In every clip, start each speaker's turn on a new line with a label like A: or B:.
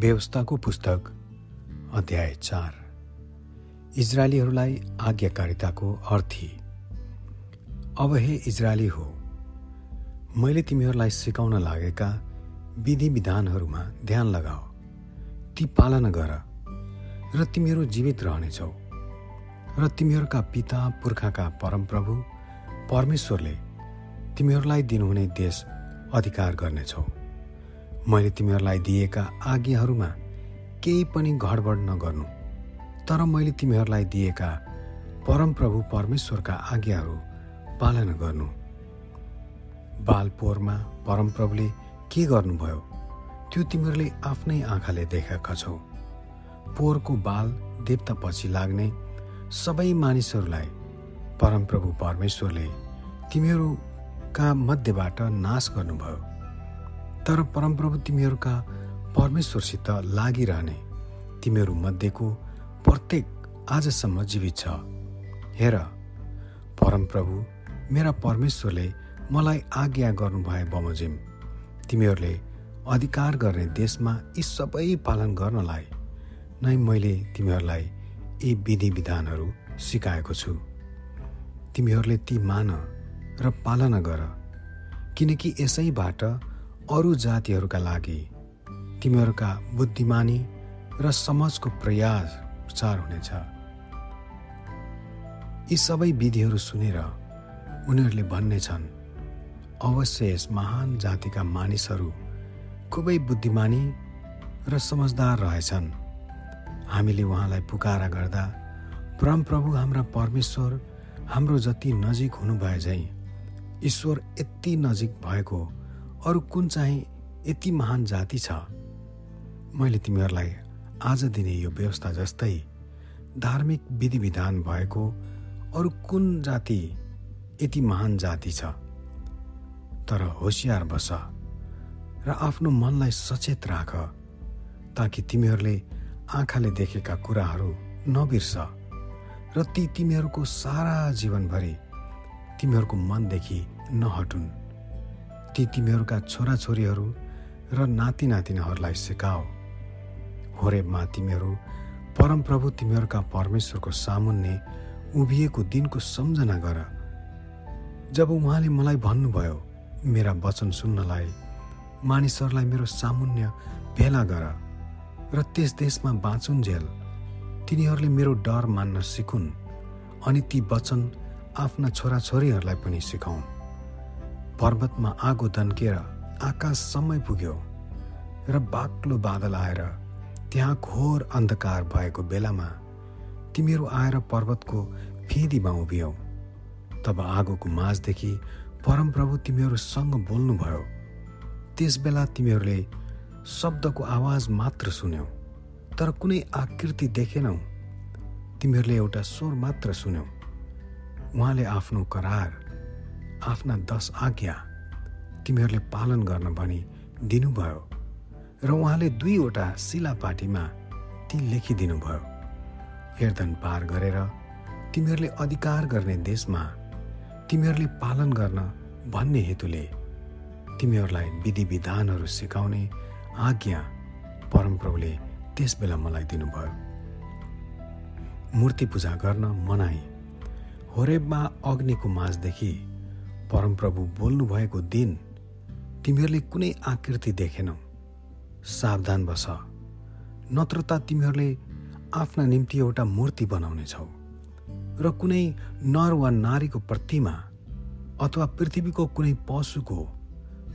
A: व्यवस्थाको पुस्तक अध्याय चार। इजरायलीहरूलाई आज्ञाकारिताको अर्थी। अब हे इजरायली हो मैले तिमीहरूलाई सिकाउन लागेका विधि विधानहरूमा ध्यान लगाऊ ती पालना गर र तिमीहरू जीवित रहनेछौ र तिमीहरूका पिता पुर्खाका परमप्रभु परमेश्वरले तिमीहरूलाई दिनुहुने देश अधिकार गर्नेछौ। मैले तिमीहरूलाई दिएका आज्ञाहरूमा केही पनि गडबड नगर्नु तर मैले तिमीहरूलाई दिएका परमप्रभु परमेश्वरका आज्ञाहरू पालना गर्नु। बाल पोहोरमा परमप्रभुले के गर्नुभयो त्यो तिमीहरूले आफ्नै आँखाले देखेका छौ। पोहोरको बाल देवतापछि लाग्ने सबै मानिसहरूलाई परमप्रभु परमेश्वरले तिमीहरूका मध्येबाट नाश गर्नुभयो। तर परमप्रभु तिमीहरूका परमेश्वरसित लागिरहने तिमीहरू मध्येको प्रत्येक आजसम्म जीवित छ। हेर परमप्रभु मेरा परमेश्वरले मलाई आज्ञा गर्नुभए बमोजिम। तिमीहरूले अधिकार गर्ने देशमा यी सबै पालन गर्नलाई नै मैले तिमीहरूलाई यी विधि विधानहरू सिकाएको छु। तिमीहरूले ती मान र पालना गर किनकि यसैबाट अरू जातिहरूका लागि तिमीहरूका बुद्धिमानी र समाजको प्रयास प्रचार हुनेछ। यी सबै विधिहरू सुनेर उनीहरूले भन्नेछन् अवश्य यस महान जातिका मानिसहरू खुबै बुद्धिमानी र समझदार रहेछन्। हामीले उहाँलाई पुकारा गर्दा परमप्रभु हाम्रा परमेश्वर हाम्रो जति नजिक हुनुभए झैँ ईश्वर यति नजिक भएको अरू कुन चाहिँ यति महान जाति छ? मैले तिमीहरूलाई आज दिने यो व्यवस्था जस्तै धार्मिक विधि विधान भएको अरू कुन जाति यति महान जाति छ? तर होसियार बस र आफ्नो मनलाई सचेत राख ताकि तिमीहरूले आँखाले देखेका कुराहरू नबिर्स र ती तिमीहरूको सारा जीवनभरि तिमीहरूको मनदेखि नहटुन्। ती तिमीहरूका छोराछोरीहरू र नाति नातिनाहरूलाई सिकाओ। होरेबमा तिमीहरू परमप्रभु तिमीहरूका परमेश्वरको सामुन्ने उभिएको दिनको सम्झना गर। जब उहाँले मलाई भन्नुभयो मेरा वचन सुन्नलाई मानिसहरूलाई मेरो सामुन्य भेला गर र त्यस देशमा बाँचुन्जेल तिनीहरूले मेरो डर मान्न सिकुन् अनि ती वचन आफ्ना छोराछोरीहरूलाई पनि सिकाउन्। पर्वतमा आगो दन्केर आकाशसम्मै पुग्यो र बाक्लो बादल आएर त्यहाँ घोर अन्धकार भएको बेलामा तिमीहरू आएर पर्वतको फेदीमा उभियौ। तब आगोको माझदेखि परमप्रभु तिमीहरूसँग बोल्नुभयो। त्यस बेला तिमीहरूले शब्दको आवाज मात्र सुन्यौ तर कुनै आकृति देखेनौ। तिमीहरूले एउटा स्वर मात्र सुन्यौ। उहाँले आफ्नो करार आफ्ना दस आज्ञा तिमीहरूले पालन गर्न भनी दिनुभयो र उहाँले दुईवटा शिलापाटीमा ती लेखिदिनुभयो। हेर्दन पार गरेर तिमीहरूले अधिकार गर्ने देशमा तिमीहरूले पालन गर्न भन्ने हेतुले तिमीहरूलाई विधि विधानहरू सिकाउने आज्ञा परमप्रभुले त्यस बेला मलाई दिनुभयो। मूर्ति पूजा गर्न मनाई। होरेबमा अग्निको माझदेखि परमप्रभु बोल्नुभएको दिन तिमीहरूले कुनै आकृति देखेनौ। सावधान बस। नत्र तिमीहरूले आफ्ना निम्ति एउटा मूर्ति बनाउनेछौ। र कुनै नर वा नारीको प्रतिमा अथवा पृथ्वीको कुनै पशुको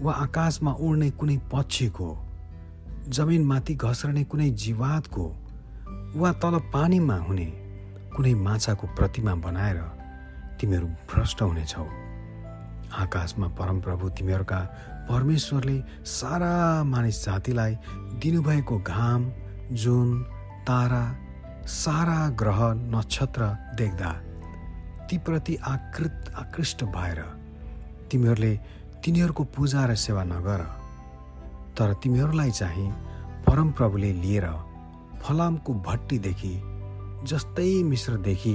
A: वा आकाशमा उड्ने कुनै पक्षीको जमिनमाथि घस्रने कुनै जीवातको वा तल पानीमा हुने कुनै माछाको प्रतिमा बनाएर तिमीहरू भ्रष्ट हुनेछौ। आकाशमा परमप्रभु तिमीहरूका परमेश्वरले सारा मानिस जातिलाई दिनुभएको घाम जुन तारा सारा ग्रह नक्षत्र देख्दा तीप्रति आकृत आकृष्ट भएर तिमीहरूले तिनीहरूको पूजा र सेवा नगर। तर तिमीहरूलाई चाहिँ परमप्रभुले लिएर फलामको भट्टीदेखि जस्तै मिश्रदेखि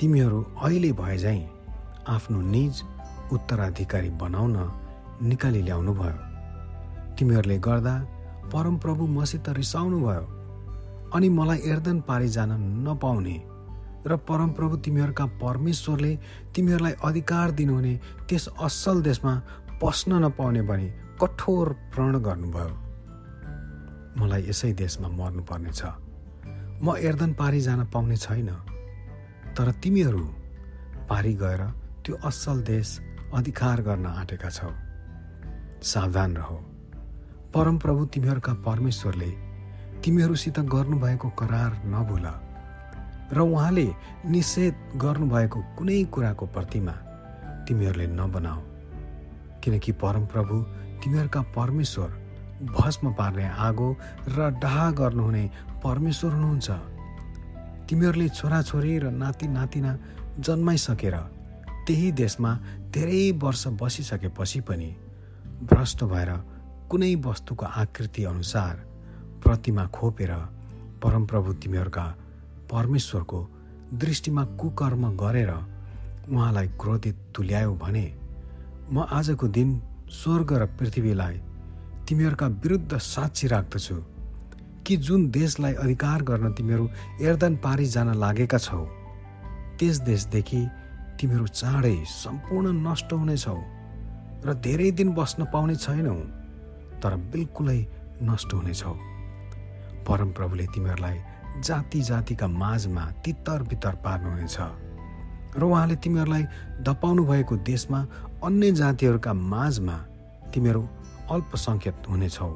A: तिमीहरू अहिले भए झैँ आफ्नो निज उत्तराधिकारी बनाउन निकाली ल्याउनु भयो तिमीहरूले गर्दा परमप्रभु मसित रिसाउनु भयो अनि मलाई एर्दन पारी जान नपाउने र परमप्रभु तिमीहरूका परमेश्वरले तिमीहरूलाई अधिकार दिनुहुने त्यस असल देशमा पस्न नपाउने भनी कठोर प्रण गर्नुभयो। मलाई यसै देशमा मर्नुपर्नेछ। म एर्दन पारी जान पाउने छैन। तर तिमीहरू पारी गएर त्यो असल देश अधिकार गर्न आँटेका छौ। सावधान रह। परमप्रभु तिमीहरूका परमेश्वरले तिमीहरूसित गर्नुभएको करार नभुल र उहाँले निषेध गर्नुभएको कुनै कुराको प्रतिमा तिमीहरूले नबनाऊ। किनकि परमप्रभु तिमीहरूका परमेश्वर भस्म पार्ने आगो र डाहा गर्नुहुने परमेश्वर हुनुहुन्छ। तिमीहरूले छोराछोरी र नाति नातिना जन्माइसकेर त्यही देशमा धेरै वर्ष बसिसकेपछि पनि भ्रष्ट भएर कुनै वस्तुको आकृति अनुसार प्रतिमा खोपेर परमप्रभु तिमीहरूका परमेश्वरको दृष्टिमा कुकर्म गरेर उहाँलाई क्रोधित तुल्यायो भने म आजको दिन स्वर्ग र पृथ्वीलाई तिमीहरूका विरुद्ध साक्षी राख्दछु कि जुन देशलाई अधिकार गर्न तिमीहरू एर्दन पारी जान लागेका छौ। त्यस देशदेखि तिमीहरू चाँडै सम्पूर्ण नष्ट हुनेछौ र धेरै दिन बस्न पाउने छैनौ तर बिल्कुलै नष्ट हुनेछौ। परमप्रभुले तिमीहरूलाई जाति जातिका माझमा तितर बितर पार्नुहुनेछ र उहाँले तिमीहरूलाई धपाउनु भएको देशमा अन्य जातिहरूका माझमा तिमीहरू अल्पसङ्ख्यक हुनेछौ।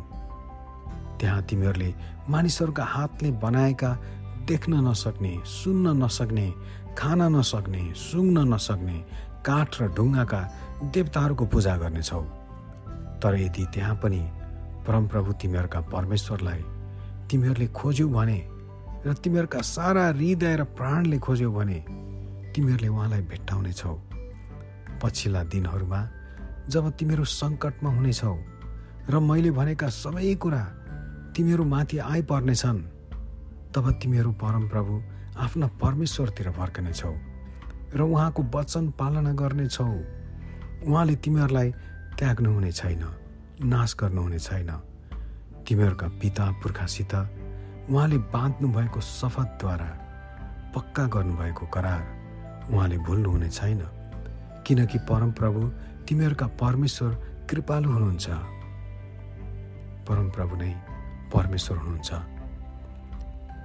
A: त्यहाँ तिमीहरूले मानिसहरूका हातले बनाएका देख्न नसक्ने सुन्न नसक्ने खान नसक्ने सुँग्न नसक्ने काठ र ढुङ्गाका देवताहरूको पूजा गर्नेछौ। तर यदि त्यहाँ पनि परमप्रभु तिमीहरूका परमेश्वरलाई तिमीहरूले खोज्यौ भने र तिमीहरूका सारा हृदय र प्राणले खोज्यौ भने तिमीहरूले उहाँलाई भेट्टाउनेछौ। पछिल्ला दिनहरूमा जब तिमीहरू सङ्कटमा हुनेछौ र मैले भनेका सबै कुरा तिमीहरू माथि आइपर्नेछन् तब तिमीहरू परमप्रभु आफ्ना परमेश्वरतिर फर्कनेछौ र उहाँको वचन पालना गर्नेछौ। उहाँले तिमीहरूलाई त्याग्नुहुने छैन नाश गर्नुहुने छैन। तिमीहरूका पिता पुर्खासित उहाँले बाँध्नु भएको शपथद्वारा पक्का गर्नुभएको करार उहाँले भुल्नुहुने छैन। किनकि परमप्रभु तिमीहरूका परमेश्वर कृपालु हुनुहुन्छ। परमप्रभु नै परमेश्वर हुनुहुन्छ।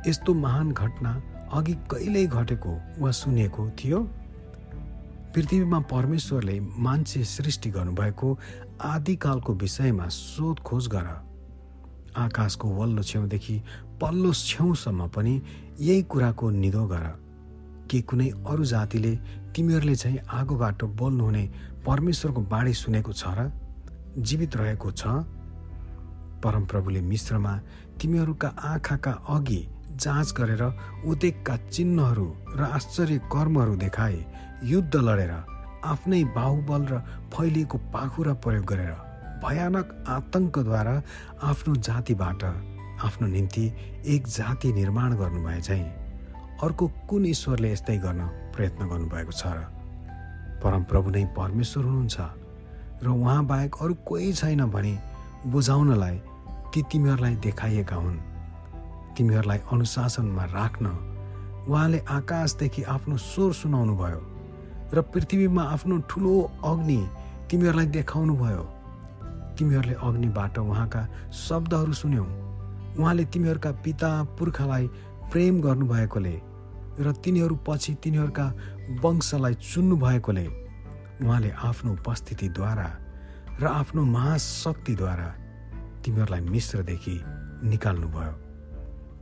A: यस्तो महान घटना अघि कहिल्यै घटेको वा सुनेको थियो? पृथ्वीमा परमेश्वरले मान्छे सृष्टि गर्नुभएको आदिकालको विषयमा सोधखोज गर। आकाशको वल्लो छेउदेखि पल्लो छेउसम्म पनि यही कुराको निदो गर। के कुनै अरू जातिले तिमीहरूले चाहिँ आगोबाट बोल्नुहुने परमेश्वरको बाणी सुनेको छ र जीवित रहेको छ? परमप्रभुले मिश्रमा तिमीहरूका आँखाका अघि जाँच गरेर उदेकका चिन्हहरू र आश्चर्य कर्महरू देखाए युद्ध लडेर आफ्नै बाहुबल र फैलिएको पाखुरा प्रयोग गरेर भयानक आतङ्कद्वारा आफ्नो जातिबाट आफ्नो निम्ति एक जाति निर्माण गर्नुभए चाहिँ अर्को कुन ईश्वरले यस्तै गर्न प्रयत्न गर्नुभएको छ र? परमप्रभु नै परमेश्वर हुनुहुन्छ र उहाँ बाहेक अरू कोही छैन भने बुझाउनलाई ती तिमीहरूलाई देखाइएका हुन्। तिमीहरूलाई अनुशासनमा राख्न उहाँले आकाशदेखि आफ्नो स्वर सुनाउनु भयो र पृथ्वीमा आफ्नो ठुलो अग्नि तिमीहरूलाई देखाउनु भयो तिमीहरूले अग्निबाट उहाँका शब्दहरू सुन्यौ। उहाँले तिमीहरूका पिता पुर्खालाई प्रेम गर्नुभएकोले र तिनीहरू पछि तिनीहरूका वंशलाई चुन्नु भएकोले उहाँले आफ्नो उपस्थितिद्वारा र आफ्नो महाशक्तिद्वारा तिमीहरूलाई मिश्रदेखि निकाल्नुभयो।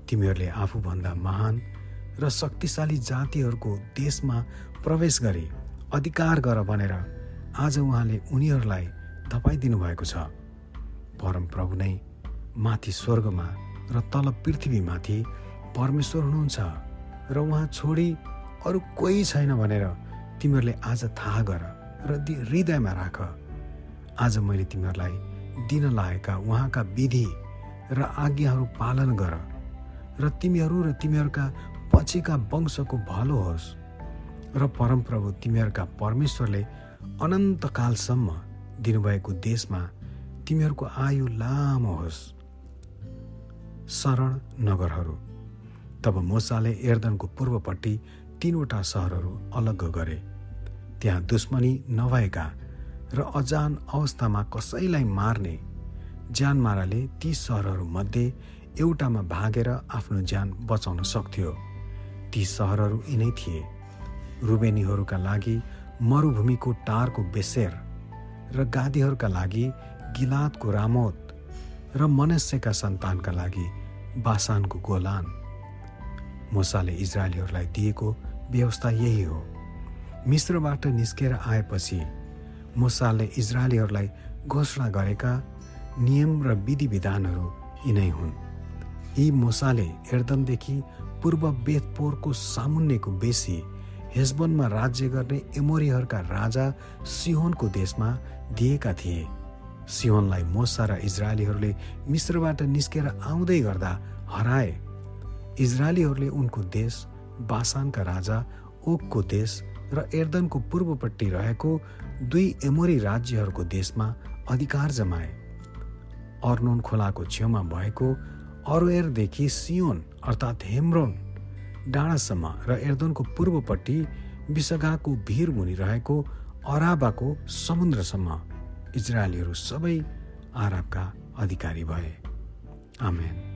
A: तिमीहरूले आफूभन्दा महान र शक्तिशाली जातिहरूको देशमा प्रवेश गरी अधिकार गर भनेर आज उहाँले उनीहरूलाई तपाईँदिनु भएको छ। परमप्रभु नै माथि स्वर्गमा र तल पृथ्वीमाथि परमेश्वर हुनुहुन्छ र उहाँ छोडी अरू कोही छैन भनेर तिमीहरूले आज थाहा गर र हृदयमा राख। आज मैले तिमीहरूलाई दिन लागेका उहाँका विधि र आज्ञाहरू पालन गर। र तिमीहरू र तिमीहरूका पछिका वंशको भलो होस् र परमप्रभु तिमीहरूका परमेश्वरले अनन्तकालसम्म दिनुभएको देशमा तिमीहरूको आयु लामो होस्। शरण नगरहरू तब मोसाले एर्दनको पूर्वपट्टि तीनवटा सहरहरू अलग गरे। त्यहाँ दुश्मनी नभएका र अजान अवस्थामा कसैलाई मार्ने ज्यानमाराले ती सहरहरूमध्ये एउटामा भागेर आफ्नो ज्यान बचाउन सक्थ्यो। ती सहरहरू यिनै थिए। रुबेनीहरूका लागि मरुभूमिको टारको बेसेर र गादीहरूका लागि गिलातको रामोत र मनस्यका सन्तानका लागि बासानको गोलान। मुसाले इजरायलीहरूलाई दिएको व्यवस्था यही हो। मिश्रबाट निस्केर आएपछि मुसाले इजरायलीहरूलाई घोषणा गरेका नियम र विधि विधानहरू यिनै हुन्। यी मुसाले एर्दनदेखि पूर्व बेथपोरको सामुन्नेको बेसी हेजबनमा राज्य गर्ने एमोरीहरूका राजा सिहोनको देशमा दिएका थिए। सिहोनलाई मोसा र इजरायलीहरूले मिश्रबाट निस्केर आउँदै गर्दा हराए। इजरायलीहरूले उनको देश बासानका राजा ओकको देश र एर्दनको पूर्वपट्टि रहेको दुई एमोरी राज्यहरूको देशमा अधिकार जमाए। अर्नोन खोलाको छेउमा भएको अरोएरदेखि सियोन अर्थात् हेम्रोन डाँडासम्म र एर्दनको पूर्वपट्टि विसगाको भिर मुनि रहेको अराबाको समुद्रसम्म इजरायलीहरू सबै आरबका अधिकारी भए। आमेन।